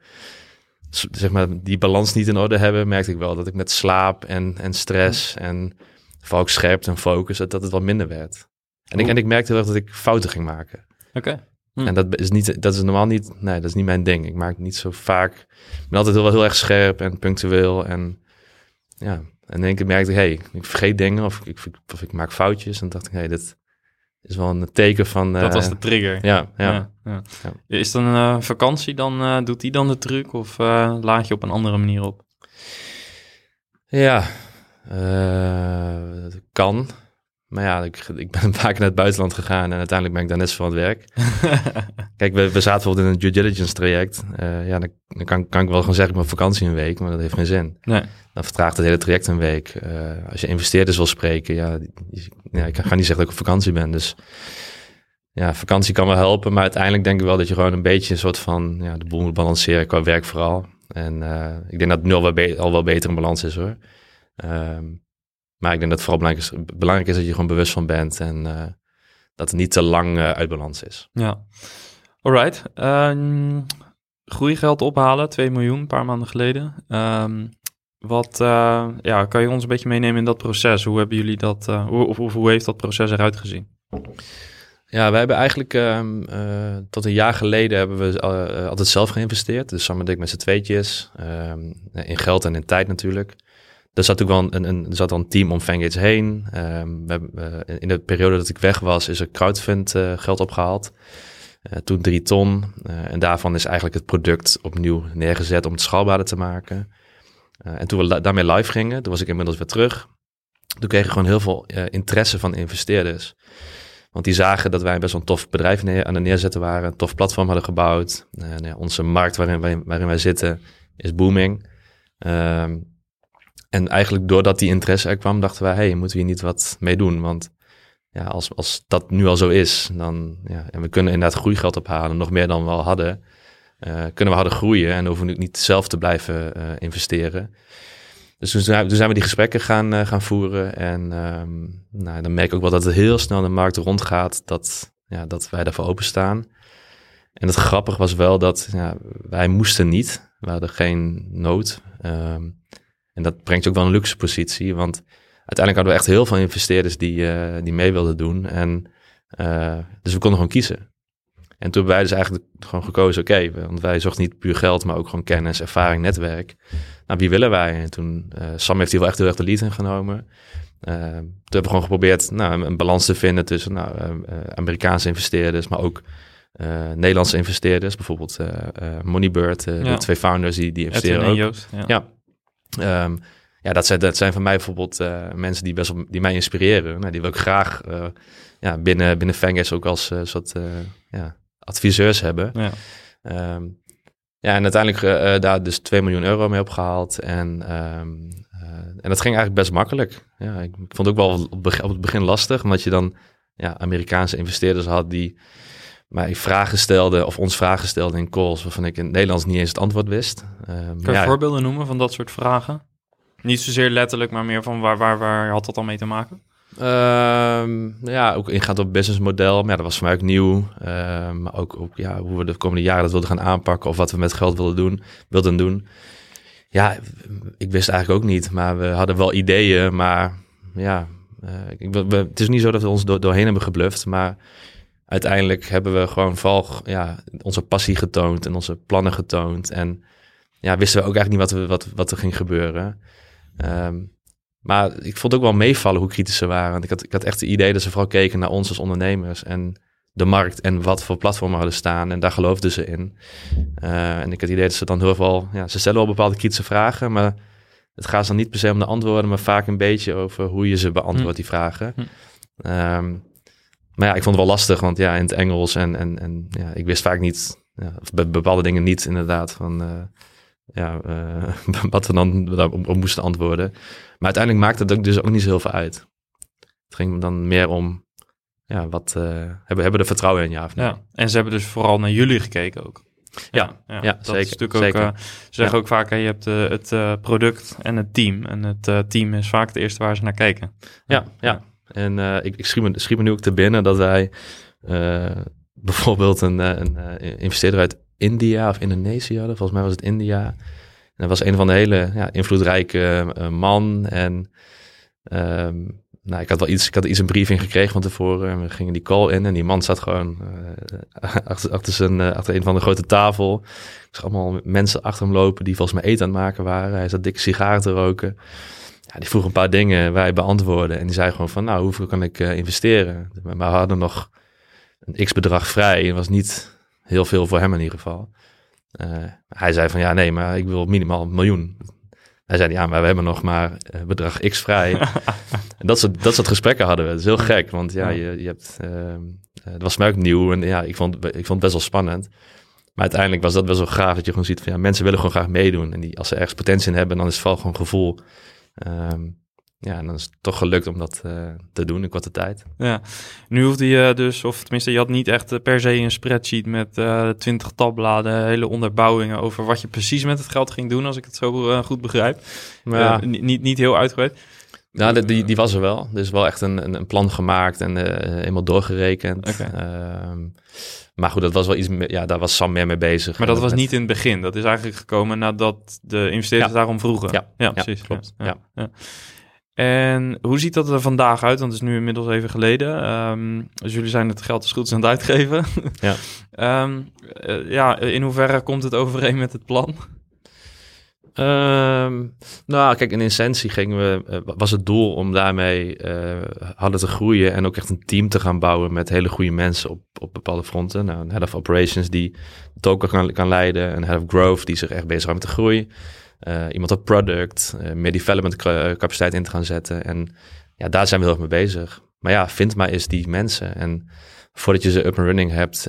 [SPEAKER 2] zeg maar die balans niet in orde hebben, merkte ik wel dat ik met slaap en, en stress en vooral ook scherpte en focus, dat, dat het wat minder werd. En ik, en ik merkte wel dat ik fouten ging maken.
[SPEAKER 1] Oké. Hm.
[SPEAKER 2] En dat is, niet, dat is normaal niet, nee, dat is niet mijn ding. Ik maak niet zo vaak, ik ben altijd heel, heel erg scherp en punctueel en ja. En in één keer merkte ik, hey, ik vergeet dingen of ik, of ik maak foutjes. En dacht ik, hey, dit is wel een teken van...
[SPEAKER 1] Dat
[SPEAKER 2] eh,
[SPEAKER 1] was de trigger.
[SPEAKER 2] Ja, ja.
[SPEAKER 1] Ja, ja.
[SPEAKER 2] Ja.
[SPEAKER 1] Is dan eh, vakantie, dan eh, doet die dan de truc of laat je op een andere manier op?
[SPEAKER 2] Ja, dat kan. Maar ja, ik, ik ben [LAUGHS] vaak naar het buitenland gegaan en uiteindelijk ben ik daar net zo van het werk. [LAUGHS] Kijk, we, we zaten bijvoorbeeld in een due diligence traject. Uh, ja, dan, dan kan, kan, ik wel gewoon zeggen, ik mijn vakantie een week, maar dat heeft geen zin.
[SPEAKER 1] Nee.
[SPEAKER 2] Dan vertraagt het hele traject een week. Uh, als je investeerders wil spreken, ja, ja, ik ga niet zeggen dat ik op vakantie ben. Dus ja, vakantie kan wel helpen, maar uiteindelijk denk ik wel dat je gewoon een beetje een soort van ja, de boel moet balanceren qua werk vooral. En uh, ik denk dat het nu al wel, al wel beter in balans is hoor. Um, maar ik denk dat het vooral belangrijk is, belangrijk is dat je gewoon bewust van bent en uh, dat het niet te lang uh, uit balans is.
[SPEAKER 1] Ja, alright. Um, groeigeld ophalen, 2 miljoen, een paar maanden geleden. Um, wat uh, ja, kan je ons een beetje meenemen in dat proces? Hoe hebben jullie dat, hoe, of, of, hoe heeft dat proces eruit gezien?
[SPEAKER 2] Ja, wij hebben eigenlijk um, uh, tot een jaar geleden hebben we altijd zelf geïnvesteerd. Dus samen met ik met z'n tweetjes. In geld en in tijd natuurlijk. Er zat ook wel een, een, er zat al een team om Fangates heen. Um, we hebben, uh, in de periode dat ik weg was, is er crowdfund geld opgehaald. toen drie ton. en daarvan is eigenlijk het product opnieuw neergezet om het schaalbaarder te maken. en toen we daarmee live gingen, toen was ik inmiddels weer terug. Toen kregen we gewoon heel veel interesse van investeerders. Want die zagen dat wij best wel een tof bedrijf neer, aan het neerzetten waren. Een tof platform hadden gebouwd. Nou onze markt waarin wij, waarin wij zitten is booming. Um, en eigenlijk doordat die interesse er kwam, dachten wij, hey, moeten we hier niet wat mee doen? Want ja, als, als dat nu al zo is, dan ja, en we kunnen inderdaad groeigeld ophalen, nog meer dan we al hadden. Uh, kunnen we harder groeien en hoeven we niet zelf te blijven uh, investeren. Dus toen zijn, we die gesprekken gaan, uh, gaan voeren. En um, nou, dan merk ik ook wel dat het heel snel de markt rondgaat. Dat, ja, dat wij daarvoor openstaan. En het grappig was wel dat ja, wij moesten niet. We hadden geen nood. Um, en dat brengt je ook wel een luxe positie. Want uiteindelijk hadden we echt heel veel investeerders die, uh, die mee wilden doen. En uh, dus we konden gewoon kiezen. En toen hebben wij dus eigenlijk gewoon gekozen, oké, okay, want wij zochten niet puur geld, maar ook gewoon kennis, ervaring, netwerk. Nou, wie willen wij? En toen, uh, Sam heeft hier wel echt heel erg de lead in genomen. Uh, toen hebben we gewoon geprobeerd nou, een balans te vinden tussen nou, uh, Amerikaanse investeerders, maar ook Nederlandse investeerders. Bijvoorbeeld Moneybird, ja. de twee founders die, die investeren ook.
[SPEAKER 1] Joost, ja.
[SPEAKER 2] ja. Um, ja, dat zijn, dat zijn van mij bijvoorbeeld mensen die, best wel, die mij inspireren. Nou, die wil ik graag ja, binnen, binnen Fangers ook als soort ja, adviseurs hebben. Ja. Um, ja, en uiteindelijk daar dus 2 miljoen euro mee opgehaald. En, um, uh, en dat ging eigenlijk best makkelijk. Ja, ik vond het ook wel op, op het begin lastig, omdat je dan ja, Amerikaanse investeerders had die mij vragen stelden of ons vragen stelden in calls waarvan ik in het Nederlands niet eens het antwoord wist.
[SPEAKER 1] Um, kan je ja, voorbeelden noemen van dat soort vragen? Niet zozeer letterlijk, maar meer van waar, waar, waar had dat dan mee te maken?
[SPEAKER 2] Um, ja, ook ingaat op businessmodel. Maar ja, dat was voor mij ook nieuw. Um, maar ook, ook ja, hoe we de komende jaren dat wilden gaan aanpakken. Of wat we met geld wilden doen. Wilden doen. Ja, ik wist eigenlijk ook niet. Maar we hadden wel ideeën. Maar ja, uh, ik, we, het is niet zo dat we ons door, doorheen hebben gebluft. Maar uiteindelijk hebben we gewoon vooral ja, onze passie getoond. En onze plannen getoond. En ja, wisten we ook eigenlijk niet wat, we, wat, wat er ging gebeuren. Um, maar ik vond ook wel meevallen hoe kritisch ze waren. Want ik had, ik had echt het idee dat ze vooral keken naar ons als ondernemers en de markt en wat voor platformen hadden staan. En daar geloofden ze in. Uh, en ik had het idee dat ze dan heel veel, ja, ze stellen wel bepaalde kritische vragen, maar het gaat dan niet per se om de antwoorden, maar vaak een beetje over hoe je ze beantwoordt, hm. die vragen. Um, maar ja, ik vond het wel lastig, want ja, in het Engels en, en, en ja, ik wist vaak niet, ja, bepaalde dingen niet inderdaad, van uh, ja, uh, [LAUGHS] wat we dan op moesten antwoorden. Maar uiteindelijk maakt het dus ook niet zo heel veel uit. Het ging dan meer om, ja, wat uh, hebben, hebben er vertrouwen in, ja of nee? Ja,
[SPEAKER 1] en ze hebben dus vooral naar jullie gekeken ook.
[SPEAKER 2] Ja, ja, ja, dat zeker. Is
[SPEAKER 1] natuurlijk zeker. ook, uh, ze zeggen ook vaak, hè, je hebt uh, het uh, product en het team. En het team is vaak het eerste waar ze naar kijken.
[SPEAKER 2] Ja, ja. En ik, ik schiet, me, nu ook te binnen dat wij bijvoorbeeld een, een investeerder uit India of Indonesië hadden. Volgens mij was het India dat was een van de hele ja, invloedrijke man. En um, nou, ik had wel iets, ik had iets een briefing gekregen van tevoren. En we gingen die call in en die man zat gewoon achter, achter, achter een van de grote tafel. Ik zag allemaal mensen achter hem lopen die volgens mij eten aan het maken waren. Hij zat dikke sigaren te roken. Ja, die vroeg een paar dingen waar hij beantwoordde. En die zei gewoon van, nou, hoeveel kan ik investeren? Maar we hadden nog een x-bedrag vrij. Het was niet heel veel voor hem in ieder geval. Uh, hij zei van ja, nee, maar ik wil minimaal een miljoen. Hij zei, ja, maar we hebben nog maar uh, bedrag X vrij. [LAUGHS] en dat soort, dat soort gesprekken hadden we. Dat is heel gek, want ja, je, je hebt... Uh, het was mij ook nieuw en ja, ik vond, ik vond het best wel spannend. Maar uiteindelijk was dat wel zo gaaf dat je gewoon ziet van ja, mensen willen gewoon graag meedoen. En die, als ze ergens potentie in hebben, dan is het vooral gewoon gevoel. Um, ja, en dan is het toch gelukt om dat uh, te doen in korte tijd.
[SPEAKER 1] Ja, nu hoefde je dus, of tenminste, je had niet echt per se een spreadsheet met twintig uh, tabbladen, hele onderbouwingen over wat je precies met het geld ging doen, als ik het zo uh, goed begrijp. Ja. niet, niet heel uitgebreid.
[SPEAKER 2] Nou, die, die was er wel. Er is wel echt een, een plan gemaakt en eenmaal doorgerekend.
[SPEAKER 1] Okay.
[SPEAKER 2] Maar goed, dat was wel iets ja, daar was Sam meer mee bezig.
[SPEAKER 1] Maar dat was niet in het begin. Dat is eigenlijk gekomen nadat de investeerders daarom vroegen.
[SPEAKER 2] Ja,
[SPEAKER 1] ja
[SPEAKER 2] precies. klopt. Ja, ja.
[SPEAKER 1] En hoe ziet dat er vandaag uit? Want het is nu inmiddels even geleden. Um, dus jullie zijn het geld dus goed aan het uitgeven.
[SPEAKER 2] Ja.
[SPEAKER 1] um, [LAUGHS] uh, ja, in hoeverre komt het overeen met het plan?
[SPEAKER 2] Um, nou, kijk, in essentie gingen we, uh, was het doel om daarmee uh, hadden te groeien en ook echt een team te gaan bouwen met hele goede mensen op, op bepaalde fronten. Nou, een head of operations die het ook kan, kan leiden, een head of growth die zich echt bezighoudt met de groei, uh, iemand op product, meer development capaciteit in te gaan zetten. En ja, daar zijn we heel erg mee bezig. Maar ja, vind maar eens die mensen. En voordat je ze up and running hebt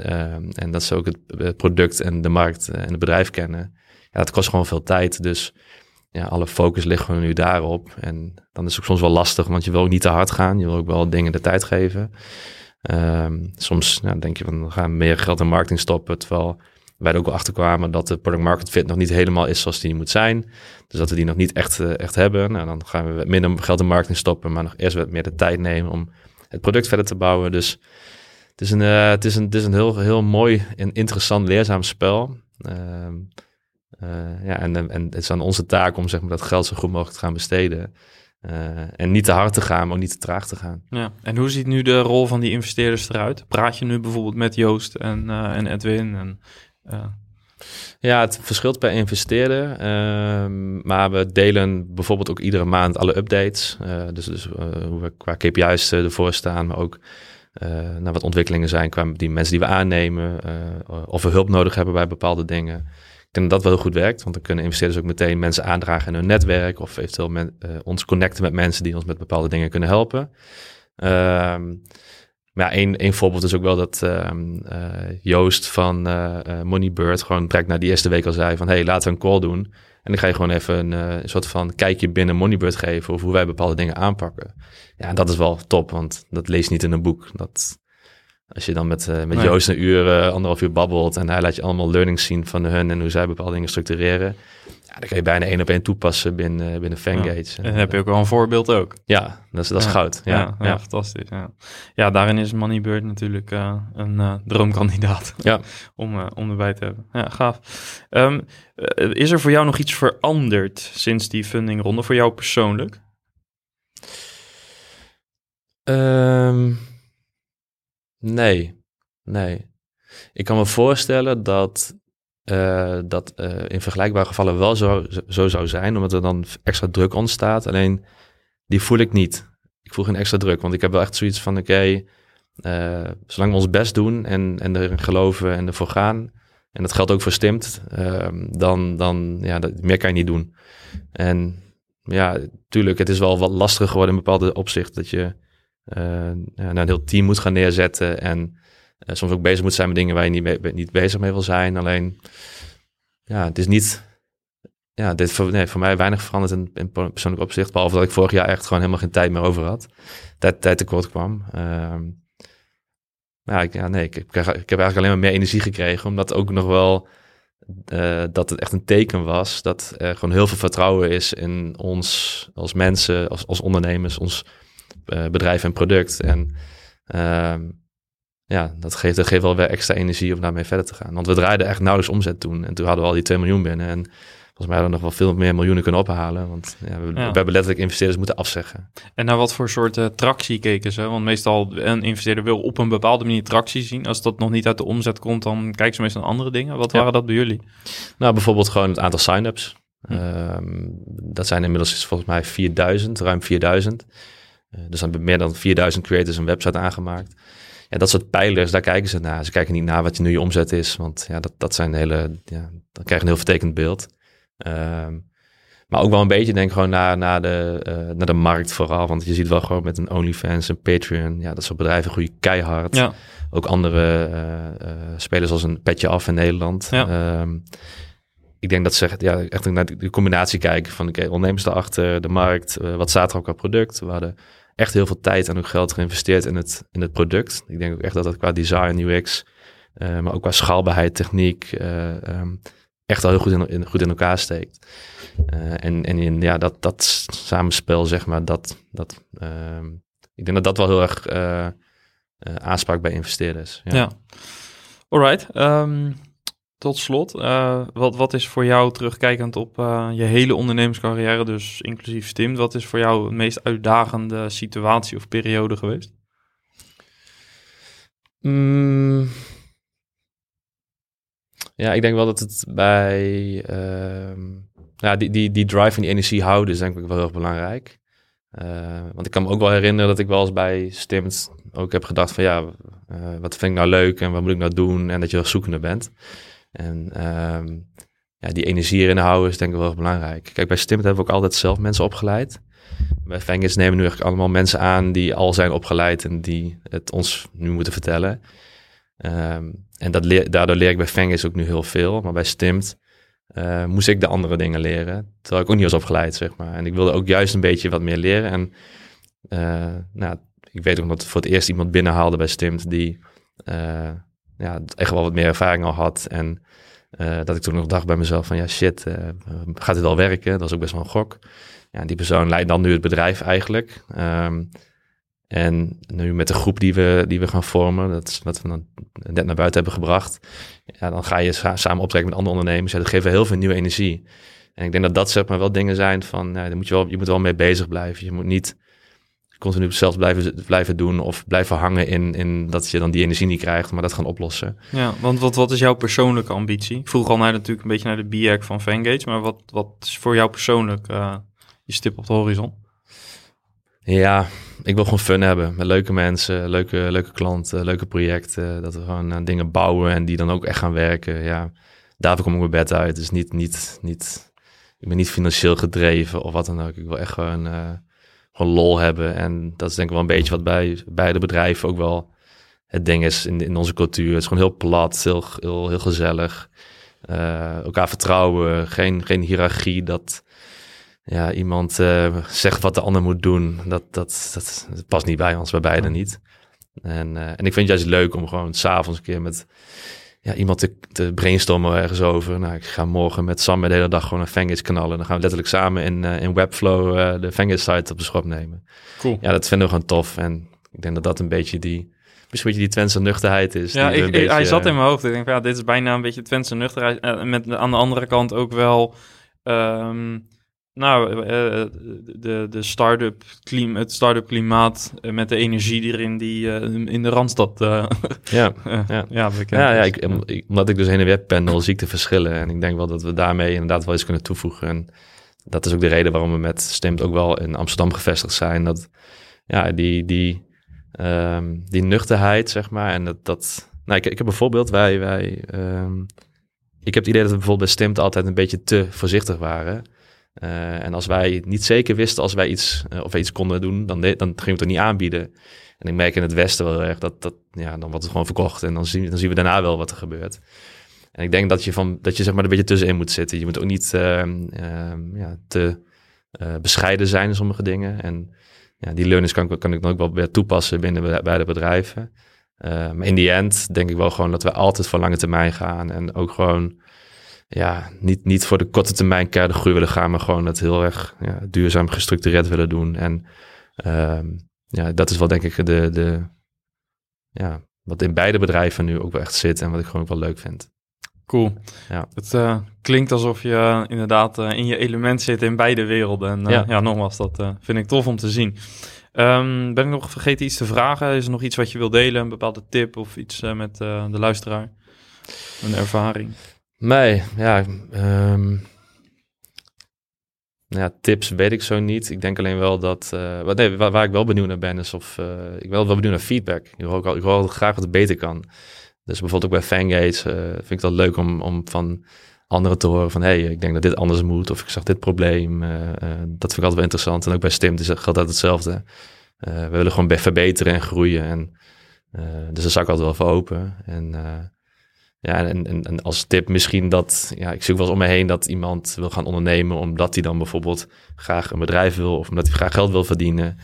[SPEAKER 2] en dat ze ook het, het product en de markt en het bedrijf kennen het kost gewoon veel tijd. Dus ja, alle focus ligt gewoon nu daarop. En dan is het ook soms wel lastig, want je wil ook niet te hard gaan. Je wil ook wel dingen de tijd geven. Um, soms ja, denk je van, we gaan meer geld in marketing stoppen. Terwijl wij er ook wel achter kwamen dat de product market fit nog niet helemaal is zoals die moet zijn. Dus dat we die nog niet echt, uh, echt hebben. Nou, dan gaan we minder geld in marketing stoppen, maar nog eerst wat meer de tijd nemen om het product verder te bouwen. Dus het is een, uh, het is een, het is een heel, heel mooi en interessant leerzaam spel. Uh, ja, en, en het is aan onze taak om zeg maar, dat geld zo goed mogelijk te gaan besteden. Uh, en niet te hard te gaan, maar ook niet te traag te gaan.
[SPEAKER 1] Ja. En hoe ziet nu de rol van die investeerders eruit? Praat je nu bijvoorbeeld met Joost en, uh, en Edwin? En,
[SPEAKER 2] ja, het verschilt per investeerder. Ehm, maar we delen bijvoorbeeld ook iedere maand alle updates. dus dus hoe we qua KPI's ervoor staan, maar ook naar wat ontwikkelingen zijn qua die mensen die we aannemen. of we hulp nodig hebben bij bepaalde dingen. Ik denk dat dat wel heel goed werkt, want dan kunnen investeerders ook meteen mensen aandragen in hun netwerk of eventueel uh, ons connecten met mensen die ons met bepaalde dingen kunnen helpen. Um, maar ja, één, voorbeeld is ook wel dat um, uh, Joost van uh, Moneybird gewoon direct na die eerste week al zei van hey, laten we een call doen. En dan ga je gewoon even een, een soort van kijkje binnen Moneybird geven over hoe wij bepaalde dingen aanpakken. Ja, dat is wel top, want dat lees je niet in een boek. Dat, als je dan met, uh, met nee. Joost een uur, uh, anderhalf uur babbelt en hij laat je allemaal learnings zien van hun en hoe zij bepaalde dingen structureren. Ja, dan kan je bijna één op één toepassen binnen, binnen Fangate. Ja.
[SPEAKER 1] En dan heb je ook wel een voorbeeld ook.
[SPEAKER 2] Ja, dat is, dat is ja. goud. Ja,
[SPEAKER 1] ja, fantastisch. Ja. ja, daarin is Moneybird natuurlijk uh, een droomkandidaat [LAUGHS]
[SPEAKER 2] ja. [LAUGHS]
[SPEAKER 1] om, om erbij te hebben. Ja, gaaf. Um, is er voor jou nog iets veranderd sinds die fundingronde, voor jou persoonlijk?
[SPEAKER 2] Um, Nee, nee. Ik kan me voorstellen dat uh, dat uh, in vergelijkbare gevallen wel zo, zo zou zijn, omdat er dan extra druk ontstaat. Alleen die voel ik niet. Ik voel geen extra druk, want ik heb wel echt zoiets van: oké, uh, zolang we ons best doen en, en erin geloven en ervoor gaan, en dat geldt ook voor Stimt, dan, dan ja, dat, meer kan je niet doen. En ja, tuurlijk, het is wel wat lastiger geworden in bepaalde opzichten dat je een heel team moet gaan neerzetten. En uh, soms ook bezig moet zijn met dingen waar je niet, niet bezig mee wil zijn. Alleen, ja, het is niet. Ja, dit voor, nee, voor mij weinig veranderd in, in persoonlijk opzicht. Behalve dat ik vorig jaar echt gewoon helemaal geen tijd meer over had. Tijd, tekort kwam. Uh, ja, ik, ja, nee, ik, ik, heb eigenlijk alleen maar meer energie gekregen. Omdat ook nog wel uh, dat het echt een teken was dat er gewoon heel veel vertrouwen is in ons als mensen, als, als ondernemers, ons bedrijf en product. En uh, ja, dat geeft, dat geeft wel weer extra energie om daarmee verder te gaan. Want we draaiden echt nauwelijks omzet toen. En toen hadden we al die 2 miljoen binnen. En volgens mij hadden we nog wel veel meer miljoenen kunnen ophalen. Want ja, we, ja. we, hebben letterlijk investeerders moeten afzeggen.
[SPEAKER 1] En naar wat voor soort uh, tractie keken ze? Want meestal een investeerder wil op een bepaalde manier tractie zien. Als dat nog niet uit de omzet komt, dan kijken ze meestal naar andere dingen. Wat ja. waren dat bij jullie?
[SPEAKER 2] Nou, bijvoorbeeld gewoon het aantal sign-ups. Hm. Um, dat zijn inmiddels volgens mij 4000, ruim 4000. Uh, dus dan hebben meer dan 4000 creators een website aangemaakt. Ja, dat soort pijlers, daar kijken ze naar. Ze kijken niet naar wat je nu je omzet is, want ja, dat, dat zijn hele, ja, dan krijg je een heel vertekend beeld. Um, maar ook wel een beetje denk gewoon naar, naar, de, eh, naar de markt vooral. Want je ziet wel gewoon met een OnlyFans en Patreon. Ja, dat soort bedrijven groeien keihard.
[SPEAKER 1] Ja.
[SPEAKER 2] Ook andere uh, spelers als een Petje Af in Nederland.
[SPEAKER 1] Ja.
[SPEAKER 2] Ehm, ik denk dat ze ja, echt naar de combinatie kijken van... oké, ondernemers erachter, de markt, wat staat er ook qua product. We hadden echt heel veel tijd en ook geld geïnvesteerd in het, in het product. Ik denk ook echt dat dat qua design, UX... maar ook qua schaalbaarheid, techniek... Um, echt al heel goed in, goed in elkaar steekt. Uh, en en in, ja, dat, dat samenspel, zeg maar, dat, dat, uh, ik denk dat dat wel heel erg uh, aanspraak bij investeerders.
[SPEAKER 1] Ja, ja. alright. Um, tot slot, wat, wat is voor jou terugkijkend op je hele ondernemerscarrière, dus inclusief STIM, wat is voor jou de meest uitdagende situatie of periode geweest?
[SPEAKER 2] Mm. Ja, ik denk wel dat het bij uh, ja, die, die, die drive en die energie houden is denk ik wel heel erg belangrijk. Uh, want ik kan me ook wel herinneren dat ik wel eens bij Stimt ook heb gedacht van ja, wat vind ik nou leuk en wat moet ik nou doen en dat je wel zoekende bent. En uh, ja, die energie erin houden is denk ik wel erg belangrijk. Kijk, bij Stimt hebben we ook altijd zelf mensen opgeleid. Bij Fengis nemen we nu eigenlijk allemaal mensen aan die al zijn opgeleid en die het ons nu moeten vertellen. Um, en dat leer, daardoor leer ik bij Fengis ook nu heel veel. Maar bij Stimt uh, moest ik de andere dingen leren. Terwijl ik ook niet was opgeleid, zeg maar. En ik wilde ook juist een beetje wat meer leren. En uh, nou, ik weet ook dat voor het eerst iemand binnenhaalde bij Stimt die uh, ja, echt wel wat meer ervaring al had. En dat ik toen nog dacht bij mezelf van ja shit, gaat dit al werken? Dat is ook best wel een gok. Ja, die persoon leidt dan nu het bedrijf eigenlijk. Um, en nu met de groep die we, die we gaan vormen, dat is wat we dan net naar buiten hebben gebracht, ja, dan ga je samen optrekken met andere ondernemers. Ja, dat geeft heel veel nieuwe energie. En ik denk dat dat zeg maar wel dingen zijn van, daar moet je, wel, je moet wel mee bezig blijven. Je moet niet continu zelf blijven, blijven doen of blijven hangen in, in dat je dan die energie niet krijgt, maar dat gaan oplossen.
[SPEAKER 1] Ja, want wat, wat is jouw persoonlijke ambitie? Ik vroeg al naar, natuurlijk een beetje naar de BIAC van Vengage, maar wat, wat is voor jou persoonlijk uh, je stip op de horizon?
[SPEAKER 2] Ja, ik wil gewoon fun hebben met leuke mensen, leuke, leuke klanten, leuke projecten. Dat we gewoon uh, dingen bouwen en die dan ook echt gaan werken. Ja, daarvoor kom ik mijn bed uit. Dus niet, niet, niet, ik ben niet financieel gedreven of wat dan ook. Ik wil echt gewoon, uh, gewoon lol hebben. En dat is denk ik wel een beetje wat bij beide bedrijven ook wel het ding is in, in onze cultuur. Het is gewoon heel plat, heel, heel, heel gezellig. Uh, elkaar vertrouwen, geen, geen hiërarchie. Dat ja, iemand uh, zegt wat de ander moet doen, dat, dat, dat, dat past niet bij ons, bij beiden niet. En, uh, en ik vind het juist leuk om gewoon s'avonds een keer met ja, iemand te, te brainstormen ergens over. Nou, ik ga morgen met Sam de hele dag gewoon een Fengis knallen. Dan gaan we letterlijk samen in, uh, in Webflow de Fengis site op de schop nemen.
[SPEAKER 1] Cool.
[SPEAKER 2] Ja, dat vinden we gewoon tof. En ik denk dat dat een beetje die, misschien een beetje die Twentse nuchterheid is.
[SPEAKER 1] Ja,
[SPEAKER 2] ik,
[SPEAKER 1] beetje, hij zat in mijn hoofd. Ik denk, ja, dit is bijna een beetje Twentse nuchterheid. En met aan de andere kant ook wel... Um, nou, uh, de, de start-up klima, het start-up klimaat uh, met de energie die erin die uh, in de Randstad [LAUGHS] [LAUGHS]
[SPEAKER 2] ja, ja. ja,
[SPEAKER 1] ja,
[SPEAKER 2] ja, ja ik, omdat ik dus heen en weer pendel, zie ik de verschillen. En ik denk wel dat we daarmee inderdaad wel iets kunnen toevoegen. En dat is ook de reden waarom we met Stemt ook wel in Amsterdam gevestigd zijn. Dat ja, die, die, um, die nuchterheid, zeg maar. En dat, dat nou, ik, ik heb bijvoorbeeld, wij, wij um, ik heb het idee dat we bijvoorbeeld bij Stemt altijd een beetje te voorzichtig waren. Uh, en als wij niet zeker wisten als wij iets, uh, of iets konden doen, dan, dan gingen we het er niet aanbieden. En ik merk in het Westen wel erg dat, dat ja, dan wordt het gewoon verkocht en dan zien, dan zien we daarna wel wat er gebeurt. En ik denk dat je, van, dat je zeg maar een beetje tussenin moet zitten. Je moet ook niet uh, ja, te uh, bescheiden zijn in sommige dingen. En ja, die learnings kan, kan ik dan ook wel weer toepassen binnen bij de bedrijven. maar in die end denk ik wel gewoon dat we altijd voor lange termijn gaan. En ook gewoon ja, niet, niet voor de korte termijn keihard groei willen gaan, maar gewoon het heel erg ja, duurzaam gestructureerd willen doen. En um, ja, dat is wel denk ik de, de, ja, wat in beide bedrijven nu ook wel echt zit en wat ik gewoon ook wel leuk vind.
[SPEAKER 1] Cool.
[SPEAKER 2] Ja.
[SPEAKER 1] Het uh, klinkt alsof je uh, inderdaad uh, in je element zit in beide werelden. En ja. ja, nogmaals, dat vind ik tof om te zien. Um, ben ik nog vergeten iets te vragen? Is er nog iets wat je wil delen? Een bepaalde tip of iets met de luisteraar? Een ervaring?
[SPEAKER 2] Nee, ja. Um, ja, tips weet ik zo niet. Ik denk alleen wel dat. Uh, wat, nee, waar, ik wel benieuwd naar ben, is of. Uh, ik ben wel benieuwd naar feedback. Ik hoor, ook, ik hoor graag wat beter kan. Dus bijvoorbeeld ook bij Fangates uh, vind ik dat leuk om, om van anderen te horen van... hey, ik denk dat dit anders moet of ik zag dit probleem. Dat vind ik altijd wel interessant. En ook bij STIM is, geldt dat hetzelfde. We willen gewoon verbeteren en groeien. En, dus daar sta ik altijd wel voor open. En, ja, en, en, als tip misschien dat... Ja, ik zie ook wel eens om me heen dat iemand wil gaan ondernemen... omdat hij dan bijvoorbeeld graag een bedrijf wil... of omdat hij graag geld wil verdienen.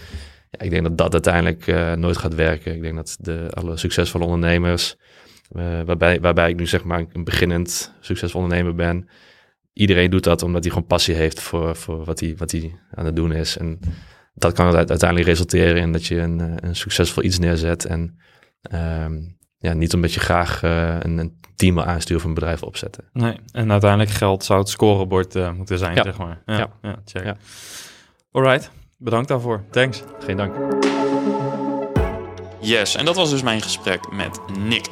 [SPEAKER 2] Ja, ik denk dat dat uiteindelijk nooit gaat werken. Ik denk dat de, alle succesvolle ondernemers uh, waarbij, waarbij ik nu zeg maar een beginnend succesvol ondernemer ben. Iedereen doet dat omdat hij gewoon passie heeft voor, voor wat, hij, wat hij aan het doen is. En dat kan uiteindelijk resulteren in dat je een, eh, een succesvol iets neerzet. En um, ja, niet omdat je graag uh, een, een, team wil aansturen of een bedrijf opzetten.
[SPEAKER 3] Nee, en uiteindelijk geld zou het scorebord uh, moeten zijn, ja. zeg maar. Ja, ja. ja check. Ja. Alright, bedankt daarvoor. Thanks.
[SPEAKER 2] Geen dank.
[SPEAKER 1] Yes, en dat was dus mijn gesprek met Nick.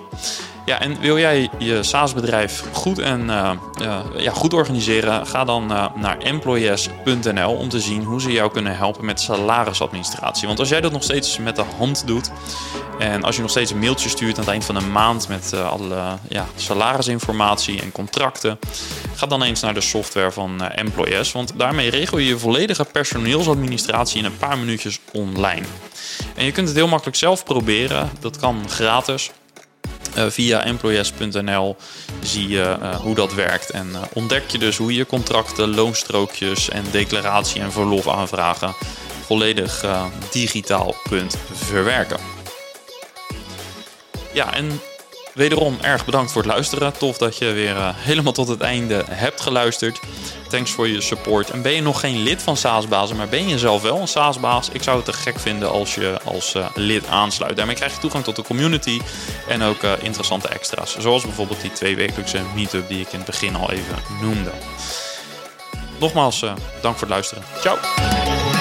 [SPEAKER 1] Ja, en wil jij je SaaS-bedrijf goed, en, uh, uh, ja, goed organiseren? Ga dan uh, naar employees.nl om te zien hoe ze jou kunnen helpen met salarisadministratie. Want als jij dat nog steeds met de hand doet en als je nog steeds een mailtje stuurt aan het eind van een maand met alle ja, salarisinformatie en contracten, ga dan eens naar de software van Employees. Want daarmee regel je je volledige personeelsadministratie in een paar minuutjes online. En je kunt het heel makkelijk zelf proberen. Dat kan gratis. Uh, via employees.nl zie je uh, hoe dat werkt en uh, ontdek je dus hoe je contracten, loonstrookjes en declaratie en verlofaanvragen volledig digitaal kunt verwerken. Ja, en wederom erg bedankt voor het luisteren. Tof dat je weer helemaal tot het einde hebt geluisterd. Thanks voor je support. En ben je nog geen lid van SaaSbazen, maar ben je zelf wel een SaaSbaas? Ik zou het te gek vinden als je als uh, lid aansluit. Daarmee krijg je toegang tot de community en ook uh, interessante extra's. Zoals bijvoorbeeld die twee wekelijkse meetup die ik in het begin al even noemde. Nogmaals, dank voor het luisteren. Ciao!